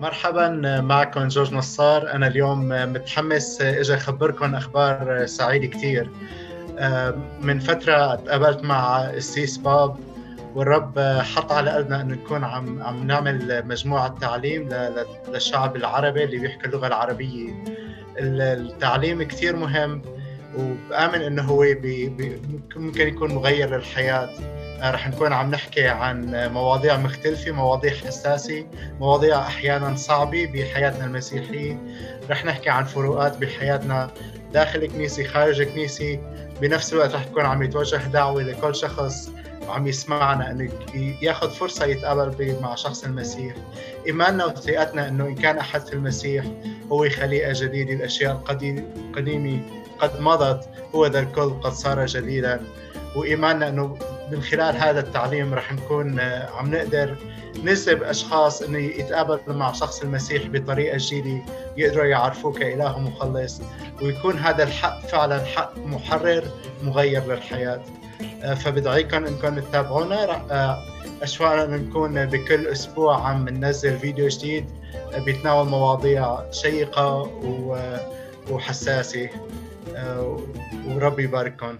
مرحبا معكم جورج نصار. أنا اليوم متحمس أجي اخبركم أخبار سعيده كثير من فترة تقابلت مع السيس باب والرب حط على قلبنا إنه نكون عم عم نعمل مجموعة تعليم للشعب العربي اللي بيحكي اللغة العربية. التعليم كثير مهم. وبآمن إنه هو بي بي ممكن يكون مغير للحياه آه، رح نكون عم نحكي عن مواضيع مختلفة مواضيع حساسة مواضيع أحيانا صعبة بحياتنا المسيحية. رح نحكي عن فروقات بحياتنا داخل الكنيسة خارج الكنيسة. بنفس الوقت رح تكون عم يتوجه دعوة لكل شخص وعم يسمعنا إنه ياخذ فرصة يتقابل مع شخص المسيح. إيماننا وثقتنا إنه إن كان أحد في المسيح هو خليقة جديدة الأشياء القديمة قد مضت هو ذا الكل قد صار جديدا. وإيماننا إنه من خلال هذا التعليم رح نكون آه، عم نقدر نسب أشخاص إنه يتقابلوا مع شخص المسيح بطريقة جديدة يقدروا يعرفوه كإله ومخلص ويكون هذا الحق فعلا حق محرر مغير للحياة. آه، فبدعيكم إنكم تتابعونا. آه، أشواقنا نكون بكل أسبوع عم ننزل فيديو جديد بيتناول مواضيع شيقة وحساسة. وربي يبارككم.